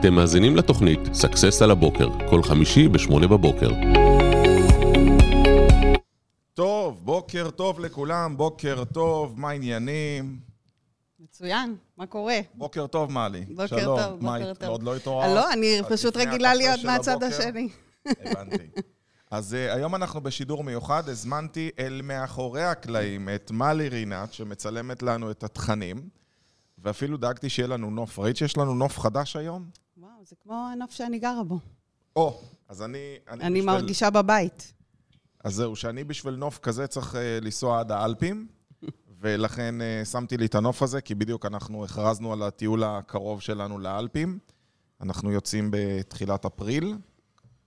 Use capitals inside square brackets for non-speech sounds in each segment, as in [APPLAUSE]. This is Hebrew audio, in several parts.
אתם מאזינים לתוכנית Success על הבוקר, כל חמישי ב-8 בבוקר. טוב, בוקר טוב לכולם, בוקר טוב, מה העניינים? מצוין, מה קורה? בוקר טוב, מלי. בוקר שלום. טוב, מה, בוקר את טוב. עוד לא התעוררת? לא, אני פשוט רגילה להיות מהצד? השני. הבנתי. אז uh, היום אנחנו בשידור מיוחד, הזמנתי אל מאחורי הקלעים את מלי רינת, שמצלמת לנו את התכנים, ואפילו דאגתי שיהיה לנו נוף. ראית שיש לנו נוף חדש היום? זה כמו הנוף שאני גרה בו. או, אז אני... אני בשביל- מרגישה בבית. אז זהו, שאני בשביל נוף כזה צריך uh, לנסוע עד האלפים, [LAUGHS] ולכן uh, שמתי לי את הנוף הזה, כי בדיוק אנחנו הכרזנו על הטיול הקרוב שלנו לאלפים. אנחנו יוצאים בתחילת אפריל.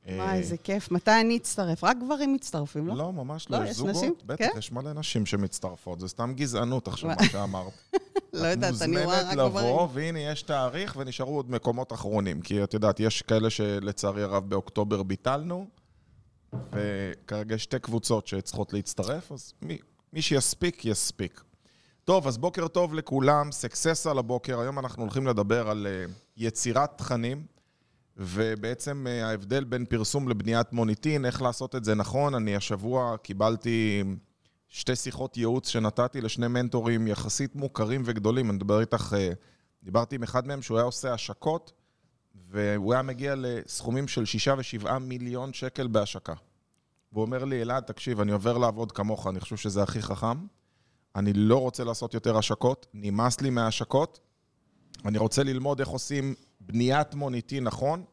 וואי, אה, איזה כיף. מתי אני אצטרף? רק גברים מצטרפים, לא? לא, ממש לא, לא, יש זוגות. נשים? בטח, כן? יש מלא נשים שמצטרפות, זה סתם גזענות עכשיו, מה שאמרת. [LAUGHS] לא יודעת, אני רואה רק את מוזמנת לבוא, גברים. והנה יש תאריך, ונשארו עוד מקומות אחרונים. כי את יודעת, יש כאלה שלצערי הרב באוקטובר ביטלנו, וכרגע יש שתי קבוצות שצריכות להצטרף, אז מי, מי שיספיק, יספיק. טוב, אז בוקר טוב לכולם, סקסס על הבוקר. היום אנחנו הולכים לדבר על אה, יצירת תכנים, ובעצם אה, ההבדל בין פרסום לבניית מוניטין, איך לעשות את זה נכון. אני השבוע קיבלתי שתי שיחות ייעוץ שנתתי לשני מנטורים יחסית מוכרים וגדולים. אני מדבר איתך, אה, דיברתי עם אחד מהם שהוא היה עושה השקות, והוא היה מגיע לסכומים של שישה ושבעה מיליון שקל בהשקה. והוא אומר לי, אלעד, תקשיב, אני עובר לעבוד כמוך, אני חושב שזה הכי חכם. אני לא רוצה לעשות יותר השקות, נמאס לי מההשקות. אני רוצה ללמוד איך עושים בניית מוניטין נכון,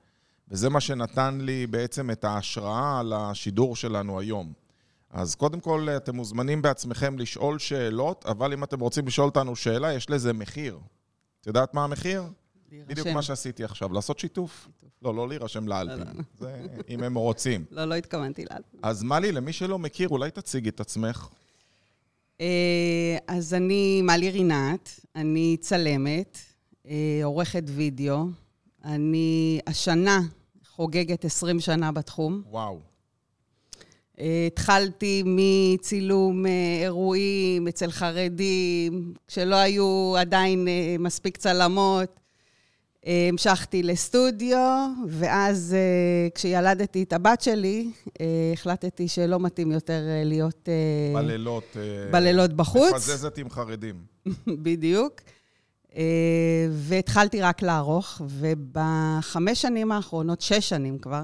וזה מה שנתן לי בעצם את ההשראה על השידור שלנו היום. אז קודם כל, אתם מוזמנים בעצמכם לשאול שאלות, אבל אם אתם רוצים לשאול אותנו שאלה, יש לזה מחיר. את יודעת מה המחיר? בדיוק להירשם. מה שעשיתי עכשיו, לעשות שיתוף. לא, לא להירשם לאלפים. זה אם הם רוצים. לא, לא התכוונתי לאלפים. אז מלי, למי שלא מכיר, אולי תציגי את עצמך. אה, אז אני מלי רינת, אני צלמת, אה, עורכת וידאו. אני השנה חוגגת 20 שנה בתחום. וואו. אה, התחלתי מצילום אה, אירועים אצל חרדים, כשלא היו עדיין אה, מספיק צלמות. המשכתי לסטודיו, ואז כשילדתי את הבת שלי, החלטתי שלא מתאים יותר להיות בלילות. בלילות בחוץ. מפזזת עם חרדים. [LAUGHS] בדיוק. והתחלתי רק לערוך, ובחמש שנים האחרונות, שש שנים כבר,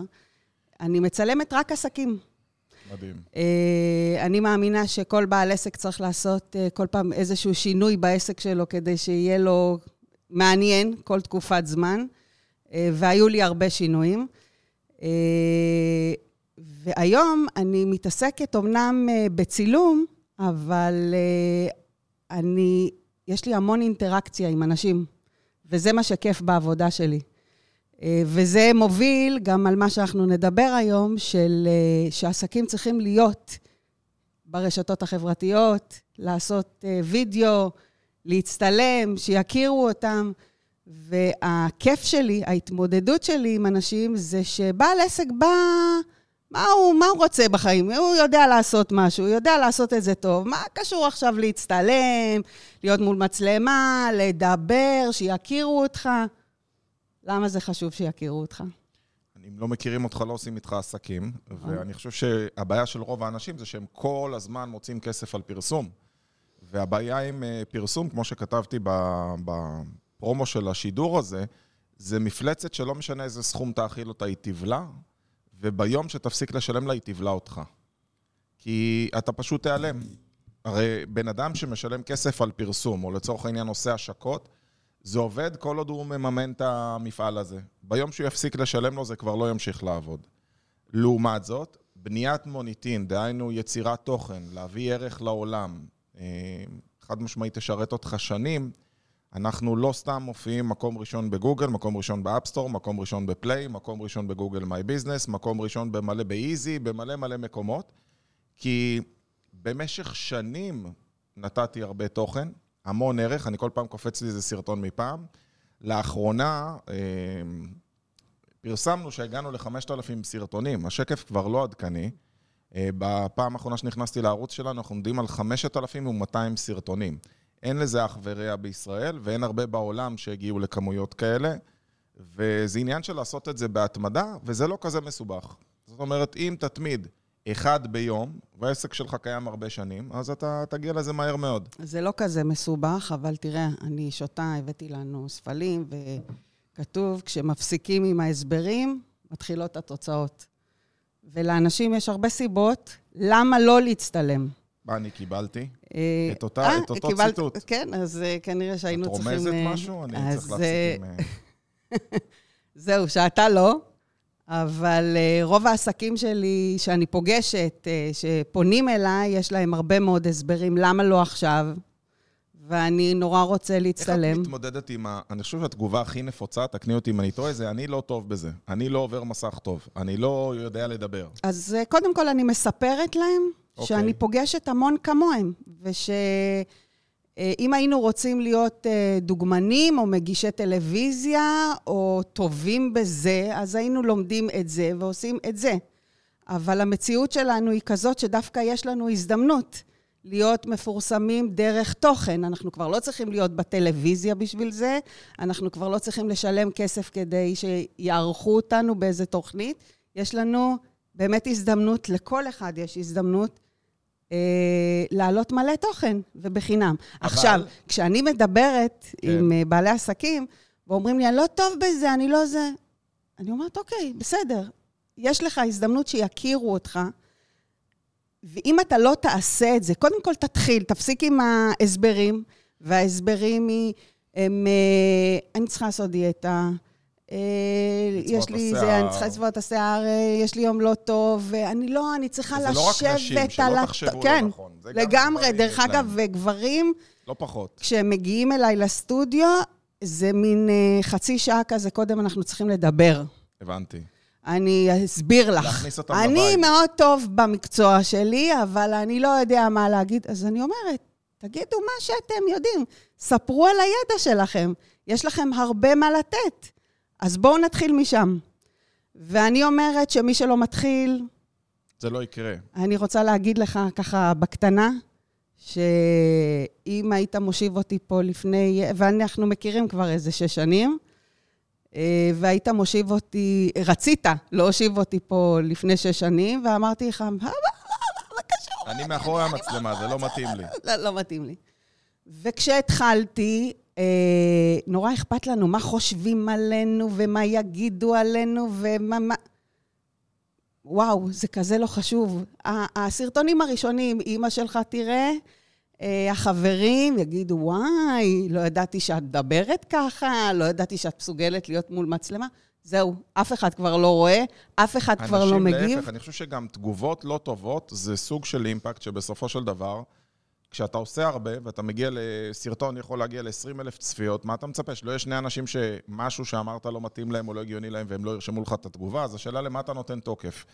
אני מצלמת רק עסקים. מדהים. אה, אני מאמינה שכל בעל עסק צריך לעשות אה, כל פעם איזשהו שינוי בעסק שלו כדי שיהיה לו מעניין כל תקופת זמן, אה, והיו לי הרבה שינויים. והיום אני מתעסקת אמנם אה, בצילום, אבל אני, יש לי המון אינטראקציה עם אנשים, וזה מה שכיף בעבודה שלי. אה, וזה מוביל גם על מה שאנחנו נדבר היום, של אה, שעסקים צריכים להיות ברשתות החברתיות, לעשות אה, וידאו, להצטלם, שיכירו אותם. והכיף שלי, ההתמודדות שלי עם אנשים, זה שבעל עסק בא, מה הוא, מה הוא רוצה בחיים? הוא יודע לעשות משהו, הוא יודע לעשות את זה טוב. מה קשור עכשיו להצטלם, להיות מול מצלמה, לדבר, שיכירו אותך? למה זה חשוב שיכירו אותך? אם לא מכירים אותך, לא עושים איתך עסקים. ואני חושב שהבעיה של רוב האנשים זה שהם כל הזמן מוצאים כסף על פרסום. והבעיה עם אה, פרסום, כמו שכתבתי בפרומו של השידור הזה, זה מפלצת שלא משנה איזה סכום תאכיל אותה, היא תבלע, וביום שתפסיק לשלם לה, היא תבלע אותך. כי אתה פשוט תיעלם. הרי בן אדם שמשלם כסף על פרסום, או לצורך העניין עושה השקות, זה עובד כל עוד הוא מממן את המפעל הזה. ביום שהוא יפסיק לשלם לו, זה כבר לא ימשיך לעבוד. לעומת זאת, בניית מוניטין, דהיינו יצירת תוכן, להביא ערך לעולם, אה, חד משמעית תשרת אותך שנים, אנחנו לא סתם מופיעים מקום ראשון בגוגל, מקום ראשון ב App Store, מקום ראשון ב Play, מקום ראשון ב Google My Business, מקום ראשון במלא ב Easy, במלא מלא מקומות, כי במשך שנים נתתי הרבה תוכן, המון ערך, אני כל פעם קופץ לי איזה סרטון מפעם. לאחרונה אה, פרסמנו שהגענו ל-5,000 סרטונים, השקף כבר לא עדכני. אה, בפעם האחרונה שנכנסתי לערוץ שלנו, אנחנו עומדים על 5,200 סרטונים. אין לזה אח ורע בישראל, ואין הרבה בעולם שהגיעו לכמויות כאלה. וזה עניין של לעשות את זה בהתמדה, וזה לא כזה מסובך. זאת אומרת, אם תתמיד אחד ביום, והעסק שלך קיים הרבה שנים, אז אתה תגיע לזה מהר מאוד. זה לא כזה מסובך, אבל תראה, אני שותה, הבאתי לנו ספלים, וכתוב, כשמפסיקים עם ההסברים, מתחילות התוצאות. ולאנשים יש הרבה סיבות למה לא להצטלם. מה אני קיבלתי? אה, את אותה- אה, את אותו ציטוט. כן, אז אה, כנראה שהיינו את צריכים... רומזת אה, משהו? אני אז, צריך להפסיק עם... [LAUGHS] זהו, שאתה לא, אבל uh, רוב העסקים שלי שאני פוגשת, uh, שפונים אליי, יש להם הרבה מאוד הסברים למה לא עכשיו, ואני נורא רוצה איך להצטלם. את מתמודדת עם ה... אני חושב שהתגובה הכי נפוצה, תקני אותי אם אני טועה, זה אני לא טוב בזה. אני לא עובר מסך טוב. אני לא יודע לדבר. אז uh, קודם כל אני מספרת להם אוקיי. שאני פוגשת המון כמוהם, ושאם היינו רוצים להיות uh, דוגמנים או מגישי טלוויזיה או טובים בזה, אז היינו לומדים את זה ועושים את זה. אבל המציאות שלנו היא כזאת שדווקא יש לנו הזדמנות להיות מפורסמים דרך תוכן. אנחנו כבר לא צריכים להיות בטלוויזיה בשביל זה, אנחנו כבר לא צריכים לשלם כסף כדי שיערכו אותנו באיזה תוכנית. יש לנו באמת הזדמנות, לכל אחד יש הזדמנות אה, להעלות מלא תוכן, ובחינם. אבל- עכשיו, כשאני מדברת כן. עם אה, בעלי עסקים, ואומרים לי, אני לא טוב בזה, אני לא זה, אני אומרת, אוקיי, בסדר. יש לך הזדמנות שיכירו אותך, ואם אתה לא תעשה את זה, קודם כל תתחיל, תפסיק עם ההסברים, וההסברים היא, הם, אה, אני צריכה לעשות דיאטה, יש את לי השיער. זה, אני צריכה לצבוע את השיער, אה, יש לי יום לא טוב, ואני לא, אני צריכה לשבת לא רק נשים, שלא על... תחשבו לא כן, נכון. זה לגמרי. דרך יש אגב. וגברים, לא פחות. כשהם מגיעים אליי לסטודיו, זה מין אה, חצי שעה כזה, קודם אנחנו צריכים לדבר. הבנתי. אני אסביר לך. להכניס אותם אני לבית. מאוד טוב במקצוע שלי, אבל אני לא יודע מה להגיד. אז אני אומרת, תגידו מה שאתם יודעים. ספרו על הידע שלכם. יש לכם הרבה מה לתת. אז בואו נתחיל משם. ואני אומרת שמי שלא מתחיל, זה לא יקרה. אני רוצה להגיד לך ככה בקטנה, שאם היית מושיב אותי פה לפני, ואנחנו מכירים כבר איזה שש שנים, אה, והיית מושיב אותי, רצית להושיב אותי פה לפני שש שנים, ואמרתי לך, "מה, קשור? אני מאחורי המצלמה, זה לא מתאים לי. לא, לא מתאים לי. וכשהתחלתי, אה, נורא אכפת לנו מה חושבים עלינו ומה יגידו עלינו ומה... מה... וואו, זה כזה לא חשוב. הסרטונים הראשונים, אימא שלך תראה, אה, החברים יגידו, וואי, לא ידעתי שאת מדברת ככה, לא ידעתי שאת מסוגלת להיות מול מצלמה. זהו, אף אחד כבר לא רואה, אף אחד כבר לא אנשים, מגיב. להפך, אני חושב שגם תגובות לא טובות זה סוג של אימפקט שבסופו של דבר, כשאתה עושה הרבה ואתה מגיע לסרטון, יכול להגיע ל-20 אלף צפיות, מה אתה מצפה? שלא יהיה שני אנשים שמשהו שאמרת לא מתאים להם או לא הגיוני להם והם לא ירשמו לך את התגובה? אז השאלה למה אתה נותן תוקף.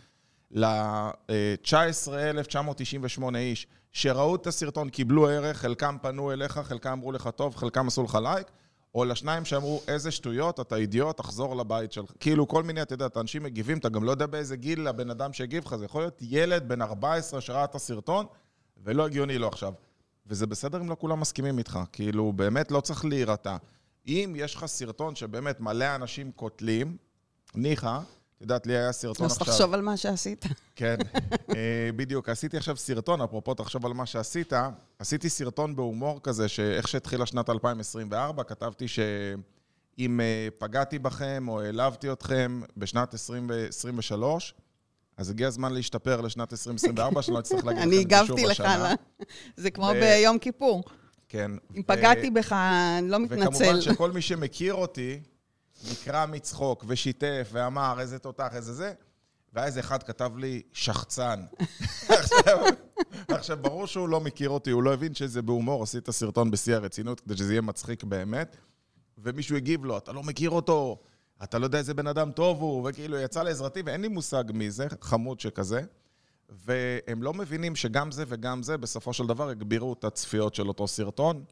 ל-19,998 איש שראו את הסרטון, קיבלו ערך, חלקם פנו אליך, חלקם אמרו לך טוב, חלקם עשו לך לייק, או לשניים שאמרו, איזה שטויות, אתה אידיוט, תחזור לבית שלך. כאילו, כל מיני, אתה יודע, את האנשים מגיבים, אתה גם לא יודע באיזה גיל הבן אדם שהגיב לך, זה יכול להיות ילד בן 14 שראה את הסרטון, ולא הגיוני לו עכשיו. וזה בסדר אם לא כולם מסכימים איתך, כאילו, באמת לא צריך להירתע. אם יש לך סרטון שבאמת מלא אנשים קוטלים, ניחא, את יודעת, לי היה סרטון אז עכשיו... תחשוב על מה שעשית. כן, [LAUGHS] אה, בדיוק. עשיתי עכשיו סרטון, אפרופו תחשוב על מה שעשית. עשיתי סרטון בהומור כזה, שאיך שהתחילה שנת 2024, כתבתי שאם אה, פגעתי בכם או העלבתי אתכם בשנת 2023, אז הגיע הזמן להשתפר לשנת 2024, שלא אצטרך להגיד אני לכם את זה שוב הגבתי לך, השנה. לה- זה כמו ביום כיפור. כן. אם פגעתי בך, אני לא מתנצל. וכמובן שכל מי שמכיר אותי, נקרע מצחוק ושיתף ואמר איזה תותח, איזה זה, ואז אחד כתב לי, שחצן. [LAUGHS] עכשיו, עכשיו, ברור שהוא לא מכיר אותי, הוא לא הבין שזה בהומור, עשית סרטון בשיא הרצינות כדי שזה יהיה מצחיק באמת, ומישהו הגיב לו, אתה לא מכיר אותו, אתה לא יודע איזה בן אדם טוב הוא, וכאילו יצא לעזרתי, ואין לי מושג מי זה, חמוד שכזה. והם לא מבינים שגם זה וגם זה, בסופו של דבר, הגבירו את הצפיות של אותו סרטון.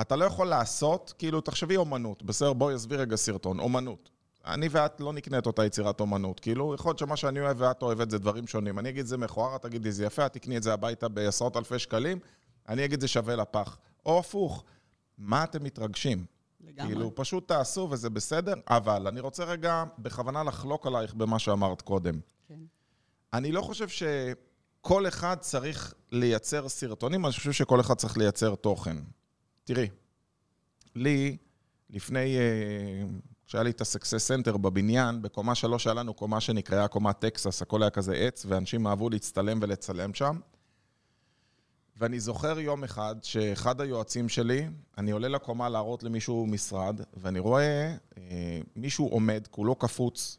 אתה לא יכול לעשות, כאילו, תחשבי אומנות. בסדר, בואי עזבי רגע סרטון, אומנות. אני ואת לא נקנה את אותה יצירת אומנות. כאילו, יכול להיות שמה שאני אוהב ואת אוהבת זה דברים שונים. אני אגיד זה מכוער, את תגידי זה יפה, את תקני את זה הביתה בעשרות אלפי שקלים, אני אגיד זה שווה לפח. או הפוך, מה אתם מתרגשים? לגמרי. כאילו, פשוט תעשו וזה בסדר, אבל אני רוצה רגע בכוונה לחלוק עלייך במה שאמרת קודם. כן. אני לא חושב שכל אחד צריך לייצר סרטונים, אני חושב שכל אחד צריך לייצר תוכן. תראי, לי, לפני, אה, כשהיה לי את ה-Success Center בבניין, בקומה שלוש היה לנו קומה שנקראה קומת טקסס, הכל היה כזה עץ, ואנשים אהבו להצטלם ולצלם שם. ואני זוכר יום אחד שאחד היועצים שלי, אני עולה לקומה להראות למישהו משרד, ואני רואה אה, מישהו עומד, כולו קפוץ,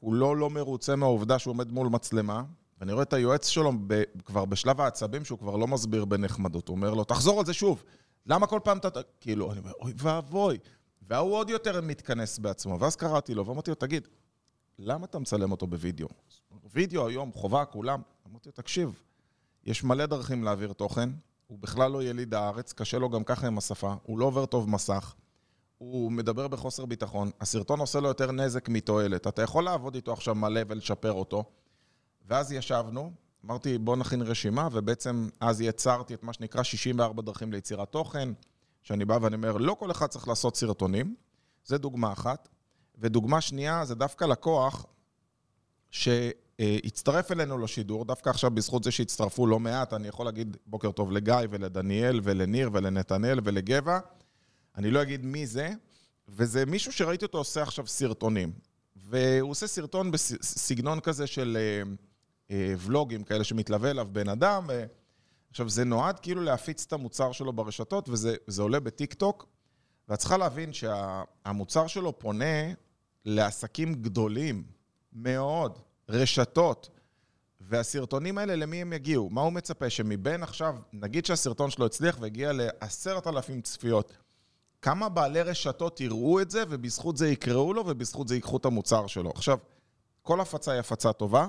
כולו לא מרוצה מהעובדה שהוא עומד מול מצלמה, ואני רואה את היועץ שלו ב, כבר בשלב העצבים, שהוא כבר לא מסביר בנחמדות. הוא אומר לו, תחזור על זה שוב. למה כל פעם אתה... כאילו, אני אומר, אוי ואבוי. וההוא עוד יותר מתכנס בעצמו. ואז קראתי לו, ואמרתי לו, תגיד, למה אתה מצלם אותו בווידאו? וידאו היום, חובה, כולם. אמרתי לו, תקשיב, יש מלא דרכים להעביר תוכן, הוא בכלל לא יליד הארץ, קשה לו גם ככה עם השפה, הוא לא עובר טוב מסך, הוא מדבר בחוסר ביטחון, הסרטון עושה לו יותר נזק מתועלת. אתה יכול לעבוד איתו עכשיו מלא ולשפר אותו. ואז ישבנו, אמרתי, בוא נכין רשימה, ובעצם אז יצרתי את מה שנקרא 64 דרכים ליצירת תוכן, שאני בא ואני אומר, לא כל אחד צריך לעשות סרטונים, זה דוגמה אחת. ודוגמה שנייה, זה דווקא לקוח שהצטרף אלינו לשידור, דווקא עכשיו בזכות זה שהצטרפו לא מעט, אני יכול להגיד בוקר טוב לגיא ולדניאל ולניר ולנתנאל ולגבע. אני לא אגיד מי זה, וזה מישהו שראיתי אותו עושה עכשיו סרטונים. והוא עושה סרטון בסגנון כזה של אה, אה, ולוגים כאלה שמתלווה אליו בן אדם. ו... עכשיו, זה נועד כאילו להפיץ את המוצר שלו ברשתות, וזה עולה בטיק טוק, ואת צריכה להבין שהמוצר שה, שלו פונה לעסקים גדולים מאוד, רשתות. והסרטונים האלה, למי הם יגיעו? מה הוא מצפה? שמבין עכשיו, נגיד שהסרטון שלו הצליח והגיע לעשרת אלפים צפיות, כמה בעלי רשתות יראו את זה, ובזכות זה יקראו לו, ובזכות זה ייקחו את המוצר שלו. עכשיו, כל הפצה היא הפצה טובה,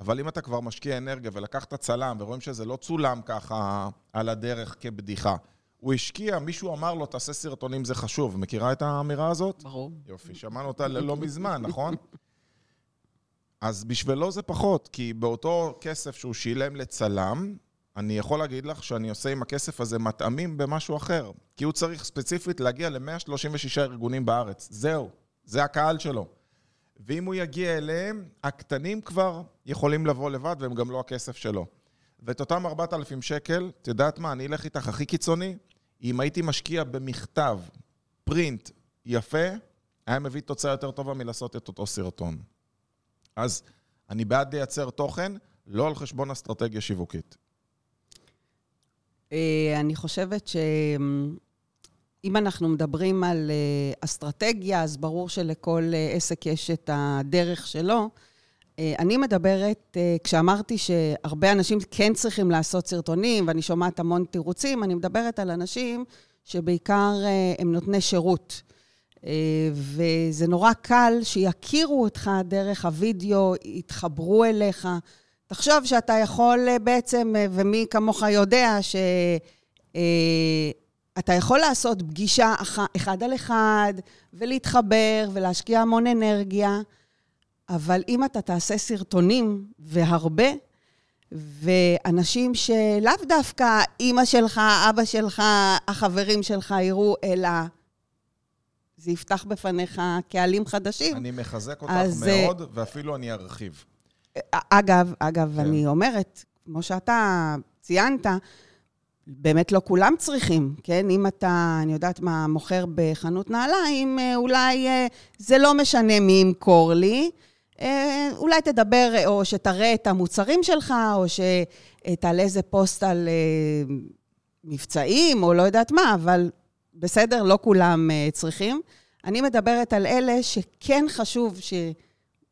אבל אם אתה כבר משקיע אנרגיה ולקחת צלם, ורואים שזה לא צולם ככה על הדרך כבדיחה, הוא השקיע, מישהו אמר לו, תעשה סרטונים, זה חשוב. מכירה את האמירה הזאת? ברור. יופי, שמענו אותה לא מזמן, נכון? אז בשבילו זה פחות, כי באותו כסף שהוא שילם לצלם, אני יכול להגיד לך שאני עושה עם הכסף הזה מטעמים במשהו אחר. כי הוא צריך ספציפית להגיע ל-136 ארגונים בארץ. זהו, זה הקהל שלו. ואם הוא יגיע אליהם, הקטנים כבר יכולים לבוא לבד והם גם לא הכסף שלו. ואת אותם 4,000 שקל, את יודעת מה, אני אלך איתך הכי קיצוני, אם הייתי משקיע במכתב, פרינט יפה, היה מביא תוצאה יותר טובה מלעשות את אותו סרטון. אז אני בעד לייצר תוכן, לא על חשבון אסטרטגיה שיווקית. אה, אני חושבת שאם אנחנו מדברים על אה, אסטרטגיה, אז ברור שלכל אה, עסק יש את הדרך שלו. אני מדברת, כשאמרתי שהרבה אנשים כן צריכים לעשות סרטונים, ואני שומעת המון תירוצים, אני מדברת על אנשים שבעיקר הם נותני שירות. וזה נורא קל שיכירו אותך דרך הווידאו, יתחברו אליך. תחשוב שאתה יכול אה, בעצם, אה, ומי כמוך יודע, שאתה אה, יכול לעשות פגישה אחד על אחד, ולהתחבר, ולהשקיע המון אנרגיה, אבל אם אתה תעשה סרטונים, והרבה, ואנשים שלאו דווקא אימא שלך, אבא שלך, החברים שלך יראו, אלא זה יפתח בפניך קהלים חדשים. אני מחזק אותך אז, מאוד, ואפילו אני ארחיב. אגב, אגב, כן. אני אומרת, כמו שאתה ציינת, באמת לא כולם צריכים, כן? אם אתה, אני יודעת מה, מוכר בחנות נעליים, אה, אולי אה, זה לא משנה מי ימכור לי. אה, אולי תדבר, או שתראה את המוצרים שלך, או שתעלה איזה פוסט על מבצעים, או לא יודעת מה, אבל בסדר, לא כולם צריכים. אני מדברת על אלה שכן חשוב ש...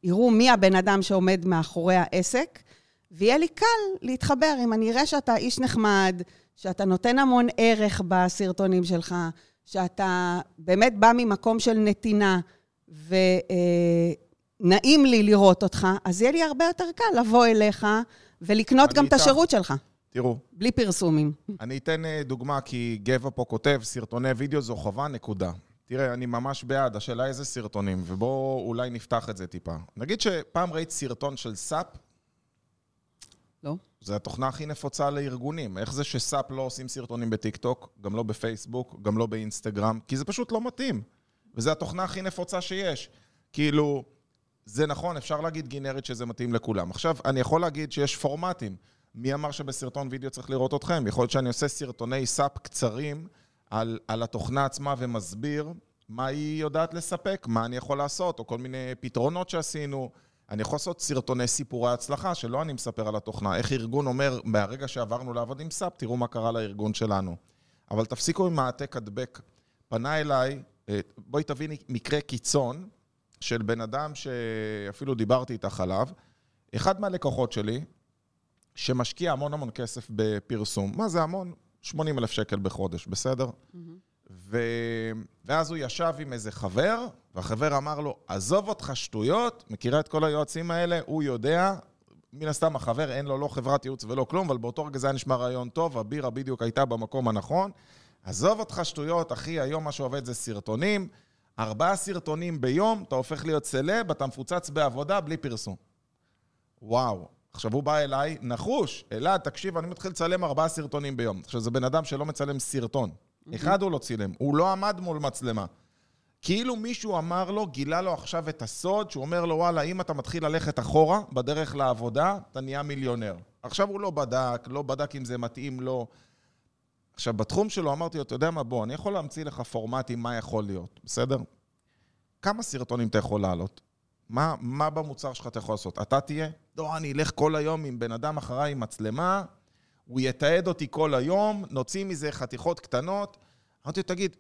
יראו מי הבן אדם שעומד מאחורי העסק, ויהיה לי קל להתחבר. אם אני אראה שאתה איש נחמד, שאתה נותן המון ערך בסרטונים שלך, שאתה באמת בא ממקום של נתינה, ונעים לי לראות אותך, אז יהיה לי הרבה יותר קל לבוא אליך ולקנות גם איתך. את השירות שלך. תראו. בלי פרסומים. אני אתן אה, דוגמה, כי גבע פה כותב, סרטוני וידאו זו חובה, נקודה. תראה, אני ממש בעד, השאלה איזה סרטונים, ובואו אולי נפתח את זה טיפה. נגיד שפעם ראית סרטון של SAP? לא. זו התוכנה הכי נפוצה לארגונים. איך זה ש SAP לא עושים סרטונים בטיקטוק, גם לא בפייסבוק, גם לא באינסטגרם? כי זה פשוט לא מתאים. וזו התוכנה הכי נפוצה שיש. כאילו, זה נכון, אפשר להגיד גנרית שזה מתאים לכולם. עכשיו, אני יכול להגיד שיש פורמטים. מי אמר שבסרטון וידאו צריך לראות אתכם? יכול להיות שאני עושה סרטוני SAP קצרים על, על התוכנה עצמה ומסביר מה היא יודעת לספק, מה אני יכול לעשות, או כל מיני פתרונות שעשינו. אני יכול לעשות סרטוני סיפורי הצלחה, שלא אני מספר על התוכנה. איך ארגון אומר, מהרגע שעברנו לעבוד עם SAP, תראו מה קרה לארגון שלנו. אבל תפסיקו עם העתק הדבק. פנה אליי, אה, בואי תביני מקרה קיצון של בן אדם שאפילו דיברתי איתך עליו. אחד מהלקוחות שלי, שמשקיע המון המון כסף בפרסום. מה זה המון? 80 אלף שקל בחודש, בסדר? Mm-hmm. ו... ואז הוא ישב עם איזה חבר, והחבר אמר לו, עזוב אותך שטויות, מכירה את כל היועצים האלה, הוא יודע, מן הסתם החבר אין לו לא חברת ייעוץ ולא כלום, אבל באותו רגע זה היה נשמע רעיון טוב, הבירה בדיוק הייתה במקום הנכון. עזוב אותך שטויות, אחי, היום מה שעובד זה סרטונים. ארבעה סרטונים ביום, אתה הופך להיות סלב, אתה מפוצץ בעבודה בלי פרסום. וואו. עכשיו הוא בא אליי, נחוש, אלעד, תקשיב, אני מתחיל לצלם ארבעה סרטונים ביום. עכשיו, זה בן אדם שלא מצלם סרטון. אחד הוא לא צילם, הוא לא עמד מול מצלמה. כאילו מישהו אמר לו, גילה לו עכשיו את הסוד, שהוא אומר לו, וואלה, אם אתה מתחיל ללכת אחורה בדרך לעבודה, אתה נהיה מיליונר. עכשיו הוא לא בדק, לא בדק אם זה מתאים לו. עכשיו, בתחום שלו אמרתי לו, אתה יודע מה, בוא, אני יכול להמציא לך פורמטים מה יכול להיות, בסדר? כמה סרטונים אתה יכול לעלות? מה, מה במוצר שלך אתה יכול לעשות? אתה תהיה? לא, אני אלך כל היום עם בן אדם אחריי עם מצלמה, הוא יתעד אותי כל היום, נוציא מזה חתיכות קטנות. אמרתי לו, תגיד,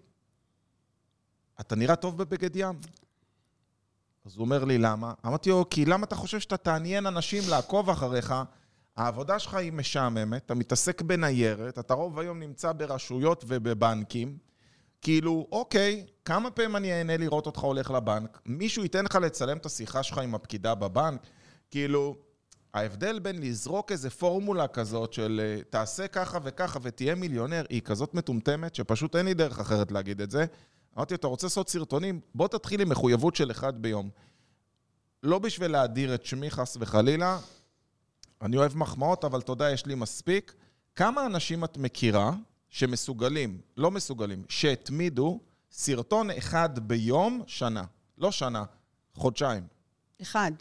אתה נראה טוב בבגד ים? אז הוא אומר לי, למה? אמרתי לו, כי למה אתה חושב שאתה תעניין אנשים לעקוב אחריך? העבודה שלך היא משעממת, אתה מתעסק בניירת, אתה רוב היום נמצא ברשויות ובבנקים. כאילו, אוקיי, כמה פעמים אני אהנה לראות אותך הולך לבנק? מישהו ייתן לך לצלם את השיחה שלך עם הפקידה בבנק? כאילו, ההבדל בין לזרוק איזה פורמולה כזאת של אה, תעשה ככה וככה ותהיה מיליונר, היא כזאת מטומטמת שפשוט אין לי דרך אחרת להגיד את זה. אמרתי, אתה רוצה לעשות סרטונים? בוא תתחיל עם מחויבות של אחד ביום. לא בשביל להדיר את שמי חס וחלילה, אני אוהב מחמאות, אבל תודה, יש לי מספיק. כמה אנשים את מכירה שמסוגלים, לא מסוגלים, שהתמידו סרטון אחד ביום שנה? לא שנה, חודשיים. אחד.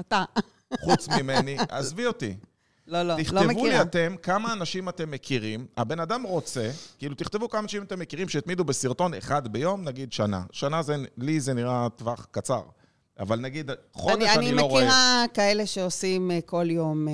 אתה. חוץ [LAUGHS] ממני, עזבי אותי. לא, לא, לא מכירה. תכתבו. לי אתם כמה אנשים אתם מכירים. הבן אדם רוצה, כאילו תכתבו כמה אנשים אתם מכירים שהתמידו בסרטון אחד ביום, נגיד שנה. שנה זה, לי זה נראה טווח קצר. אבל נגיד, חודש אני, אני לא רואה. אני מכירה כאלה שעושים אה, כל יום אה,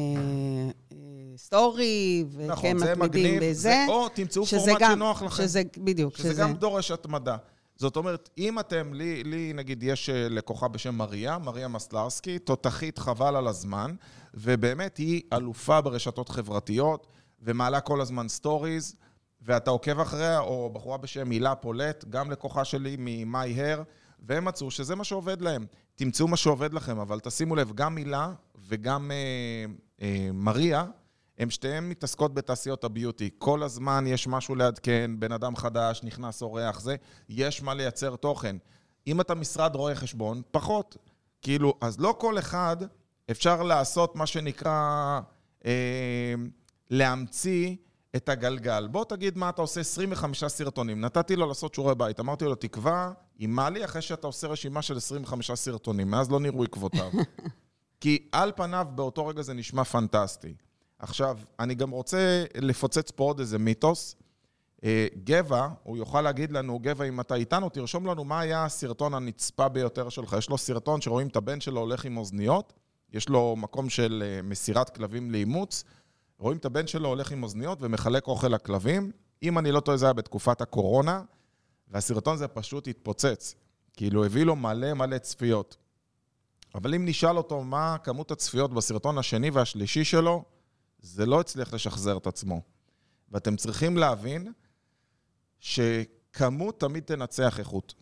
אה, סטורי, וכן נכון, מתמידים בזה. זה, או תמצאו פורמט גם- שנוח לכם. שזה, בדיוק, שזה שזה... גם דורש התמדה. זאת אומרת, אם אתם, לי, לי נגיד יש אה, לקוחה בשם מריה, מריה מסלרסקי, תותחית חבל על הזמן, ובאמת היא אלופה ברשתות חברתיות, ומעלה כל הזמן stories, ואתה עוקב אחריה, או בחורה בשם הילה פולט, גם לקוחה שלי מ-My Hair, והם מצאו שזה מה שעובד להם. תמצאו מה שעובד לכם, אבל תשימו לב, גם הילה וגם אה, אה, מריה, הם שתיהן מתעסקות בתעשיות ה beauty. כל הזמן יש משהו לעדכן, בן אדם חדש, נכנס אורח, זה, יש מה לייצר תוכן. אם אתה משרד רואה חשבון, פחות. כאילו, אז לא כל אחד אפשר לעשות מה שנקרא אה, להמציא את הגלגל. בוא תגיד מה אתה עושה 25 סרטונים. נתתי לו לעשות שיעורי בית. אמרתי לו, תקבע עם מאלי אחרי שאתה עושה רשימה של 25 סרטונים. מאז לא נראו עקבותיו. [LAUGHS] כי על פניו, באותו רגע זה נשמע פנטסטי. עכשיו, אני גם רוצה לפוצץ פה עוד איזה מיתוס. אה, גבע, הוא יוכל להגיד לנו, גבע, אם אתה איתנו, תרשום לנו מה היה הסרטון הנצפה ביותר שלך. יש לו סרטון שרואים את הבן שלו הולך עם אוזניות, יש לו מקום של אה, מסירת כלבים לאימוץ, רואים את הבן שלו הולך עם אוזניות ומחלק אוכל לכלבים. אם אני לא טועה, זה היה בתקופת הקורונה, והסרטון הזה פשוט התפוצץ. כאילו, הביא לו מלא מלא צפיות. אבל אם נשאל אותו מה כמות הצפיות בסרטון השני והשלישי שלו, זה לא הצליח לשחזר את עצמו. ואתם צריכים להבין שכמות תמיד תנצח איכות.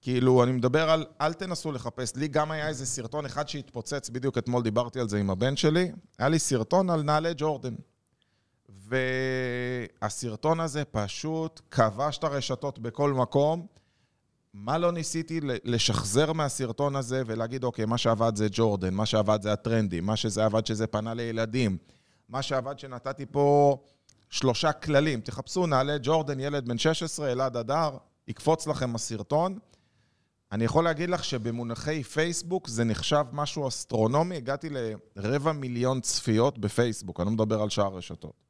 כאילו, אני מדבר על, אל תנסו לחפש. לי גם היה איזה סרטון אחד שהתפוצץ, בדיוק אתמול דיברתי על זה עם הבן שלי. היה לי סרטון על נעלי ג'ורדן. והסרטון הזה פשוט כבש את הרשתות בכל מקום. מה לא ניסיתי לשחזר מהסרטון הזה ולהגיד, אוקיי, מה שעבד זה ג'ורדן, מה שעבד זה הטרנדים, מה שזה עבד שזה פנה לילדים, מה שעבד שנתתי פה שלושה כללים. תחפשו, נעלה ג'ורדן, ילד בן 16, אלעד אדר, יקפוץ לכם הסרטון. אני יכול להגיד לך שבמונחי פייסבוק זה נחשב משהו אסטרונומי. הגעתי לרבע מיליון צפיות בפייסבוק, אני לא מדבר על שאר רשתות.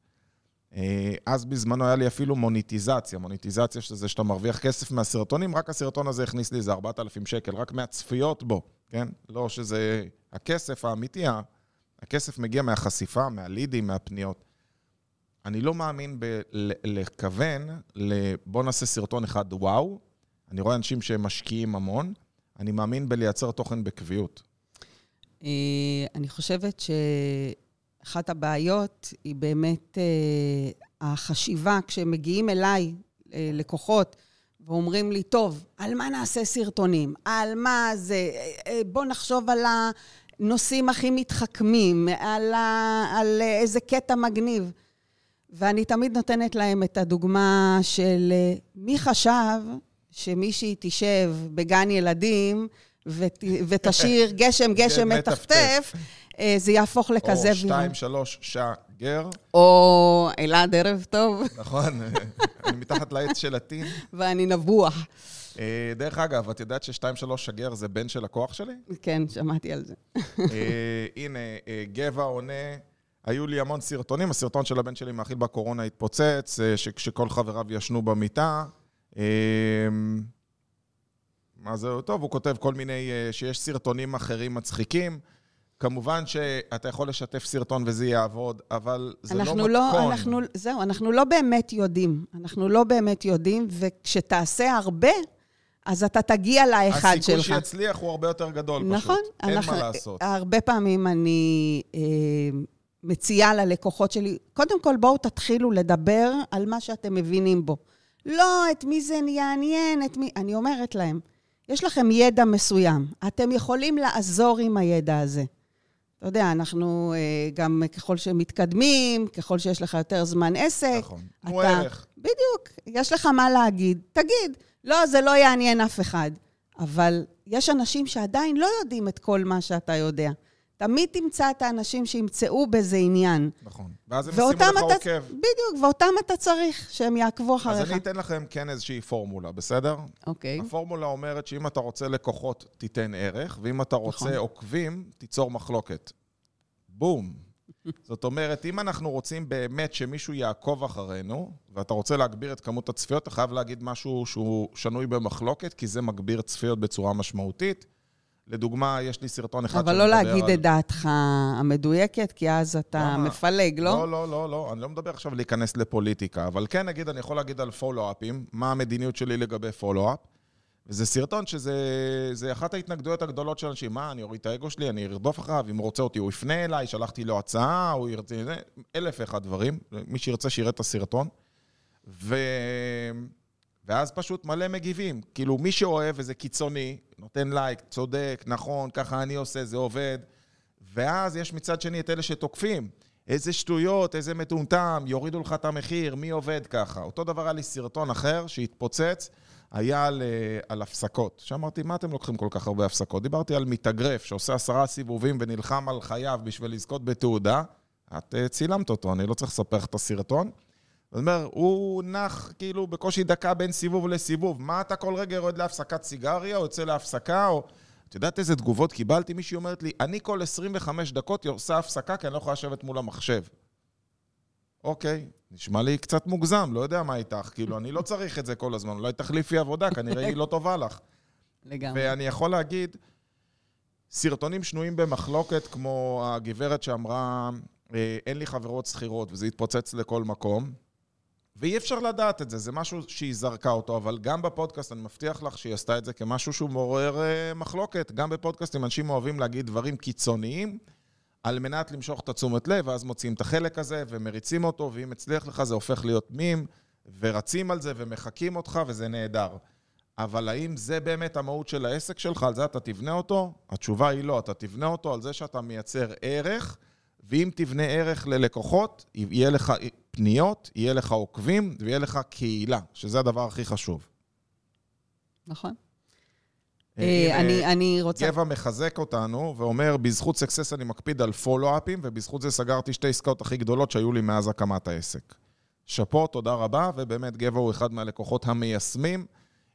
אה, אז בזמנו היה לי אפילו מוניטיזציה, מוניטיזציה שזה שאתה מרוויח כסף מהסרטונים, רק הסרטון הזה הכניס לי איזה 4,000 שקל, רק מהצפיות בו, כן? לא שזה הכסף האמיתי, הכסף מגיע מהחשיפה, מהלידים, מהפניות. אני לא מאמין בלכוון ל... בוא נעשה סרטון אחד וואו. אני רואה אנשים שמשקיעים המון. אני מאמין בלייצר תוכן בקביעות. אה, אני חושבת שאחת הבעיות היא באמת אה, החשיבה, כשמגיעים אליי אה, לקוחות ואומרים לי, טוב, על מה נעשה סרטונים? על מה זה? בוא נחשוב על הנושאים הכי מתחכמים, על, ה... על איזה קטע מגניב. ואני תמיד נותנת להם את הדוגמה של מי חשב שמישהי תשב בגן ילדים ות, ותשאיר [LAUGHS] גשם, גשם מטפטף, אה, זה יהפוך לכזה... או שתיים, שלוש, שגר. או אלעד, ערב טוב. נכון, [LAUGHS] אני מתחת לעץ של הטין. [LAUGHS] ואני נבוח. אה, דרך אגב, את יודעת ששתיים, שלוש, שגר זה בן של לקוח שלי? כן, שמעתי על זה. אה, הנה, גבע עונה... היו לי המון סרטונים, הסרטון של הבן שלי מאכיל בקורונה התפוצץ, שכל חבריו ישנו במיטה. מה זה, טוב, הוא כותב כל מיני, אה, שיש סרטונים אחרים מצחיקים. כמובן שאתה יכול לשתף סרטון וזה יעבוד, אבל זה לא, לא מתכון. אנחנו, זהו, אנחנו לא באמת יודעים. אנחנו לא באמת יודעים, וכשתעשה הרבה, אז אתה תגיע לאחד שלך. הסיכוי שיצליח הוא הרבה יותר גדול נכון, פשוט. אין אנחנו, מה לעשות. הרבה פעמים אני אה, מציעה ללקוחות שלי, קודם כל בואו תתחילו לדבר על מה שאתם מבינים בו. לא, את מי זה יעניין, את מי... אני אומרת להם, יש לכם ידע מסוים, אתם יכולים לעזור עם הידע הזה. אתה יודע, אנחנו אה, גם ככל שמתקדמים, ככל שיש לך יותר זמן עסק, נכון, הוא ערך. בדיוק, יש לך מה להגיד, תגיד. לא, זה לא יעניין אף אחד. אבל יש אנשים שעדיין לא יודעים את כל מה שאתה יודע. תמיד תמצא את האנשים שימצאו בזה עניין. נכון. ואז הם ישימו לך אתה, עוקב. בדיוק, ואותם אתה צריך שהם יעקבו אחריך. אז אני אתן לכם כן איזושהי פורמולה, בסדר? אוקיי. הפורמולה אומרת שאם אתה רוצה לקוחות, תיתן ערך, ואם אתה רוצה נכון. עוקבים, תיצור מחלוקת. בום. זאת אומרת, אם אנחנו רוצים באמת שמישהו יעקוב אחרינו, ואתה רוצה להגביר את כמות הצפיות, אתה חייב להגיד משהו שהוא שנוי במחלוקת, כי זה מגביר צפיות בצורה משמעותית. לדוגמה, יש לי סרטון אחד אבל לא להגיד על... את דעתך המדויקת, כי אז אתה למה? מפלג, לא? לא, לא, לא, לא. אני לא מדבר עכשיו להיכנס לפוליטיקה, אבל כן, נגיד, אני יכול להגיד על פולו-אפים, מה המדיניות שלי לגבי פולו-אפ. וזה סרטון שזה אחת ההתנגדויות הגדולות של אנשים. מה, אני אוריד את האגו שלי, אני ארדוף אחריו, אם הוא רוצה אותי, הוא יפנה אליי, שלחתי לו הצעה, הוא ירצה... אלף ואחד דברים. מי שירצה, שיראה את הסרטון. ו... ואז פשוט מלא מגיבים. כאילו, מי שאוהב וזה קיצוני, נותן לייק, צודק, נכון, ככה אני עושה, זה עובד. ואז יש מצד שני את אלה שתוקפים. איזה שטויות, איזה מטומטם, יורידו לך את המחיר, מי עובד ככה? אותו דבר היה לי סרטון אחר שהתפוצץ, היה על, אה, על הפסקות. שאמרתי, מה אתם לוקחים כל כך הרבה הפסקות? דיברתי על מתאגרף שעושה עשרה סיבובים ונלחם על חייו בשביל לזכות בתעודה. את אה, צילמת אותו, אני לא צריך לספר לך את הסרטון. זאת אומרת, הוא נח כאילו בקושי דקה בין סיבוב לסיבוב. מה אתה כל רגע יורד להפסקת סיגריה, או יוצא להפסקה, או... את יודעת איזה תגובות קיבלתי? מישהי אומרת לי, אני כל 25 דקות עושה הפסקה כי אני לא יכולה לשבת מול המחשב. אוקיי, נשמע לי קצת מוגזם, לא יודע מה איתך. כאילו, אני לא צריך את זה כל הזמן, אולי תחליפי עבודה, כנראה היא לא טובה לך. לגמרי. ואני יכול להגיד, סרטונים שנויים במחלוקת, כמו הגברת שאמרה, אה, אין לי חברות שכירות, וזה התפוצץ לכל מקום. ואי אפשר לדעת את זה, זה משהו שהיא זרקה אותו, אבל גם בפודקאסט, אני מבטיח לך שהיא עשתה את זה כמשהו שהוא מעורר uh, מחלוקת. גם בפודקאסטים אנשים אוהבים להגיד דברים קיצוניים, על מנת למשוך את התשומת לב, ואז מוצאים את החלק הזה ומריצים אותו, ואם הצליח לך זה הופך להיות מים, ורצים על זה ומחקים אותך, וזה נהדר. אבל האם זה באמת המהות של העסק שלך, על זה אתה תבנה אותו? התשובה היא לא, אתה תבנה אותו על זה שאתה מייצר ערך, ואם תבנה ערך ללקוחות, יהיה לך פניות, יהיה לך עוקבים ויהיה לך קהילה, שזה הדבר הכי חשוב. נכון. אה, הנה, אני, אני רוצה... גבע מחזק אותנו ואומר, בזכות סקסס אני מקפיד על פולו-אפים, ובזכות זה סגרתי שתי עסקאות הכי גדולות שהיו לי מאז הקמת העסק. שאפו, תודה רבה, ובאמת גבע הוא אחד מהלקוחות המיישמים.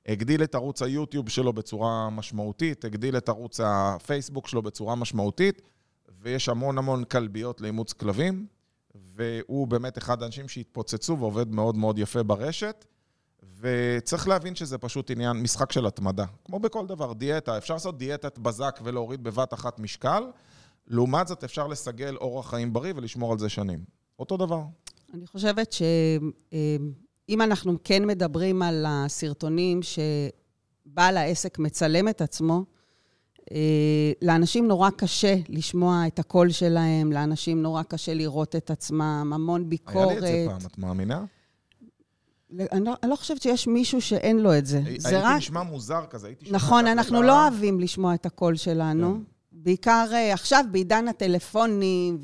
הגדיל את ערוץ היוטיוב שלו בצורה משמעותית, הגדיל את ערוץ הפייסבוק שלו בצורה משמעותית, ויש המון המון כלביות לאימוץ כלבים, והוא באמת אחד האנשים שהתפוצצו ועובד מאוד מאוד יפה ברשת. וצריך להבין שזה פשוט עניין, משחק של התמדה. כמו בכל דבר, דיאטה, אפשר לעשות דיאטת בזק ולהוריד בבת אחת משקל, לעומת זאת אפשר לסגל אורח חיים בריא ולשמור על זה שנים. אותו דבר. אני חושבת שאם אנחנו כן מדברים על הסרטונים שבעל העסק מצלם את עצמו, אה, לאנשים נורא קשה לשמוע את הקול שלהם, לאנשים נורא קשה לראות את עצמם, המון ביקורת. היה לי את זה פעם, את מאמינה? אני לא, אני לא חושבת שיש מישהו שאין לו את זה. זה הייתי רק... נשמע מוזר כזה, הייתי שומע... נכון, אנחנו לא אוהבים לשמוע את הקול שלנו. כן. בעיקר אה, עכשיו, בעידן הטלפונים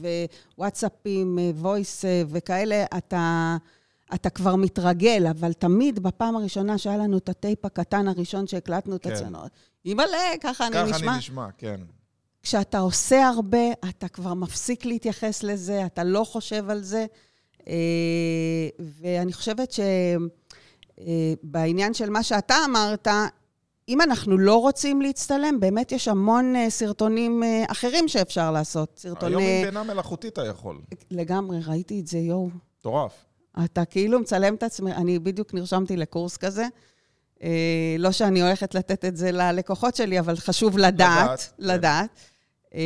ווואטסאפים, voice וכאלה, אתה, אתה כבר מתרגל, אבל תמיד בפעם הראשונה שהיה לנו את הטייפ הקטן הראשון שהקלטנו את כן. עצמנו, אימא'לה, ככה אני ככה נשמע. אני נשמע, כן. כשאתה עושה הרבה, אתה כבר מפסיק להתייחס לזה, אתה לא חושב על זה. אה, ואני חושבת שבעניין של מה שאתה אמרת, אם אנחנו לא רוצים להצטלם, באמת יש המון אה, סרטונים אה, אחרים שאפשר לעשות. היום סרטוני... עם בינה מלאכותית אתה יכול. לגמרי, ראיתי את זה, יואו. מטורף. אתה כאילו מצלם את עצמך, אני בדיוק נרשמתי לקורס כזה. אה, לא שאני הולכת לתת את זה ללקוחות שלי, אבל חשוב לדעת. לדעת, כן. לדעת. אה,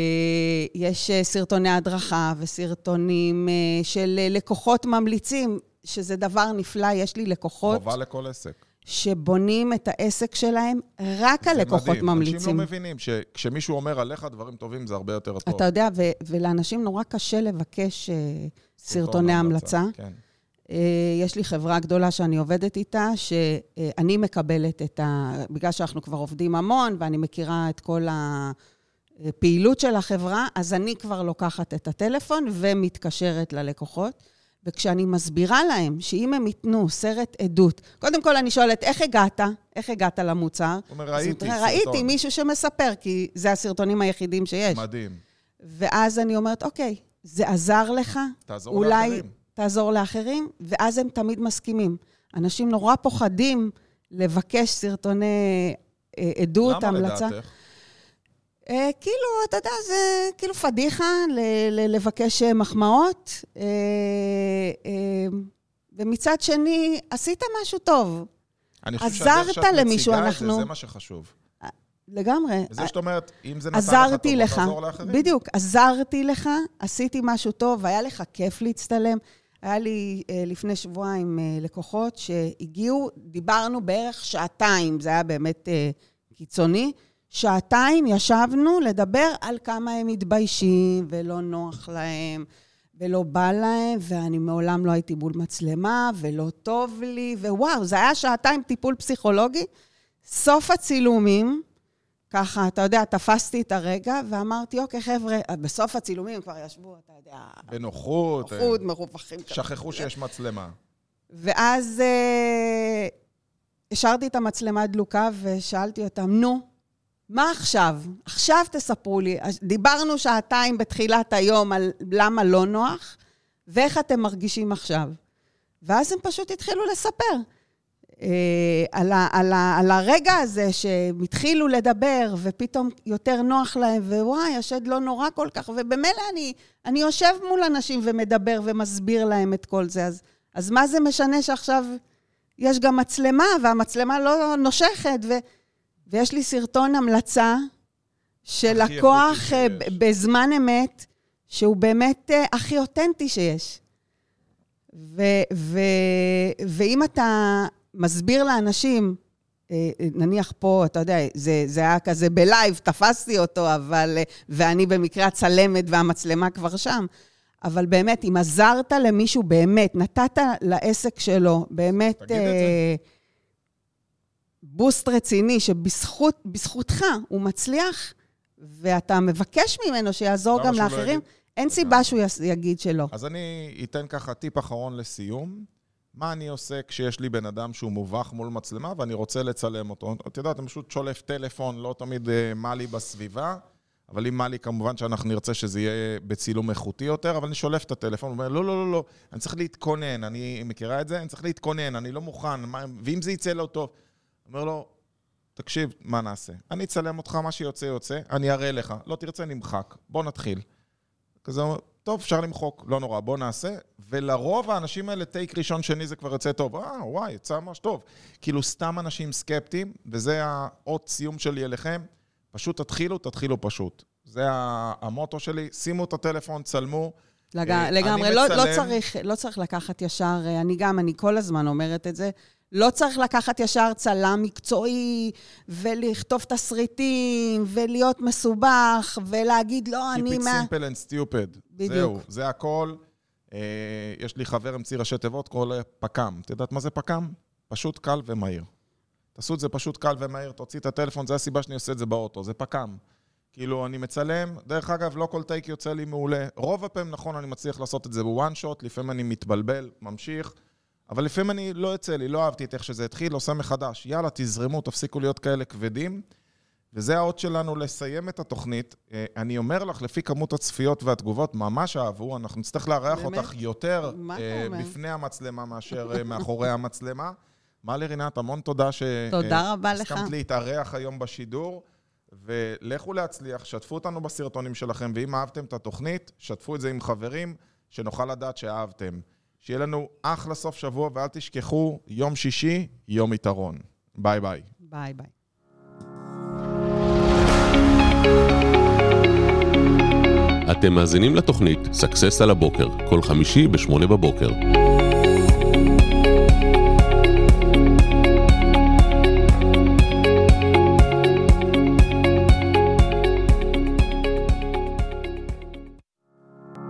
יש אה, סרטוני הדרכה וסרטונים אה, של אה, לקוחות ממליצים, שזה דבר נפלא. יש לי לקוחות חובה לכל עסק. שבונים את העסק שלהם רק על זה לקוחות מדהים. ממליצים. אנשים לא מבינים שכשמישהו אומר עליך דברים טובים, זה הרבה יותר טוב. אתה יודע, ו- ולאנשים נורא קשה לבקש אה, סרטוני המלצה. כן. אה, יש לי חברה גדולה שאני עובדת איתה, שאני מקבלת את ה... בגלל שאנחנו כבר עובדים המון, ואני מכירה את כל הפעילות של החברה, אז אני כבר לוקחת את הטלפון ומתקשרת ללקוחות. וכשאני מסבירה להם שאם הם ייתנו סרט עדות, קודם כל אני שואלת, איך הגעת? איך הגעת למוצר? הוא אומר, ראיתי אומר, ראיתי סרטון. מישהו שמספר, כי זה הסרטונים היחידים שיש. מדהים. ואז אני אומרת, אוקיי, זה עזר לך? תעזור אולי לאחרים. תעזור לאחרים, ואז הם תמיד מסכימים. אנשים נורא פוחדים לבקש סרטוני אה, עדות, למה המלצה. לדעתך? אה, כאילו, אתה יודע, זה כאילו פדיחה ל- ל- לבקש אה, מחמאות. אה, אה, ומצד שני, עשית משהו טוב, אני חושב שהדרך שאת למישהו, מציגה את אנחנו- זה, זה מה שחשוב. לגמרי. וזה שאת אומרת, אם זה נתן לך טוב, עזרתי לך, תעזור לאחרים. בדיוק, עזרתי לך, עשיתי משהו טוב, היה לך כיף להצטלם. היה לי אה, לפני שבועיים אה, לקוחות שהגיעו, דיברנו בערך שעתיים, זה היה באמת אה, קיצוני. שעתיים ישבנו לדבר על כמה הם מתביישים ולא נוח להם ולא בא להם, ואני מעולם לא הייתי מול מצלמה ולא טוב לי, ווואו, זה היה שעתיים טיפול פסיכולוגי. סוף הצילומים, ככה, אתה יודע, תפסתי את הרגע ואמרתי, אוקיי, חבר'ה, בסוף הצילומים כבר ישבו, אתה יודע, בנוחות. אה, נוחות, מרווחים. כזה. שכחו שיש מצלמה. ואז אה, השארתי את המצלמה דלוקה ושאלתי אותם, נו, מה עכשיו? עכשיו תספרו לי. דיברנו שעתיים בתחילת היום על למה לא נוח, ואיך אתם מרגישים עכשיו. ואז הם פשוט התחילו לספר. אה, על, ה, על, ה, על הרגע הזה שהם התחילו לדבר, ופתאום יותר נוח להם, ווואי, השד לא נורא כל כך, ובמילא אני, אני יושב מול אנשים ומדבר ומסביר להם את כל זה, אז, אז מה זה משנה שעכשיו יש גם מצלמה, והמצלמה לא נושכת, ו, ויש לי סרטון המלצה של לקוח אה, בזמן אמת, שהוא באמת אה, הכי אותנטי שיש. ו, ו, ואם אתה מסביר לאנשים, אה, נניח פה, אתה יודע, זה, זה היה כזה בלייב, תפסתי אותו, אבל... אה, ואני במקרה הצלמת והמצלמה כבר שם. אבל באמת, אם עזרת למישהו באמת, נתת לעסק שלו באמת. אה, בוסט רציני, שבזכותך הוא מצליח, ואתה מבקש ממנו שיעזור גם לא לאחרים, יגיד? אין סיבה שהוא יגיד שלא. אז אני אתן ככה טיפ אחרון לסיום. מה אני עושה כשיש לי בן אדם שהוא מובך מול מצלמה ואני רוצה לצלם אותו? את יודעת, אני פשוט שולף טלפון, לא תמיד אה, מה לי בסביבה, אבל אם מה לי, כמובן שאנחנו נרצה שזה יהיה בצילום איכותי יותר, אבל אני שולף את הטלפון, ואומר, לא, לא, לא, לא, אני צריך להתכונן, אני מכירה את זה? אני צריך להתכונן, אני לא מוכן, מה, ואם זה יצא לא טוב? אומר לו, תקשיב, מה נעשה? אני אצלם אותך, מה שיוצא יוצא, אני אראה לך. לא תרצה, נמחק. בוא נתחיל. כזה אומר, טוב, אפשר למחוק, לא נורא, בוא נעשה. ולרוב האנשים האלה, טייק ראשון, שני, זה כבר יוצא טוב. אה, וואי, יצא ממש טוב. כאילו, סתם אנשים סקפטיים, וזה האות סיום שלי אליכם. פשוט תתחילו, תתחילו פשוט. זה המוטו שלי, שימו את הטלפון, צלמו. לג... אה, לגמרי, אני לא, מצלם- לא, צריך, לא צריך לקחת ישר, אה, אני גם, אני כל הזמן אומרת את זה, לא צריך לקחת ישר צלם מקצועי, ולכתוב תסריטים, ולהיות מסובך, ולהגיד, לא, Keep אני it מה... simple and stupid. בדיוק. זהו, זה הכל. אה, יש לי חבר המציא ראשי תיבות, קורא לו פק"ם. את יודעת מה זה פק"ם? פשוט קל ומהיר. תעשו את זה פשוט קל ומהיר, תוציא את הטלפון, זה הסיבה שאני עושה את זה באוטו, זה פק"ם. כאילו, אני מצלם, דרך אגב, לא כל טייק יוצא לי מעולה. רוב הפעמים, נכון, אני מצליח לעשות את זה בוואן שוט, לפעמים אני מתבלבל, ממשיך, אבל לפעמים אני, לא יוצא לי, לא אהבתי את איך שזה התחיל, עושה מחדש. יאללה, תזרמו, תפסיקו להיות כאלה כבדים. וזה האות שלנו לסיים את התוכנית. אה, אני אומר לך, לפי כמות הצפיות והתגובות, ממש אהבו, אנחנו נצטרך לארח באמת? אותך יותר אומר? בפני המצלמה מאשר אה, מאחורי המצלמה. מלי רינת, המון תודה ש... תודה אה, רבה לך. הסכמת להתארח היום בשידור, ולכו להצליח, שתפו אותנו בסרטונים שלכם, ואם אהבתם את התוכנית, שתפו את זה עם חברים, שנוכל לדעת שאהבתם. שיהיה לנו אחלה סוף שבוע, ואל תשכחו, יום שישי, יום יתרון. ביי ביי. ביי ביי. אתם מאזינים לתוכנית Success על הבוקר, כל חמישי ב-8 בבוקר.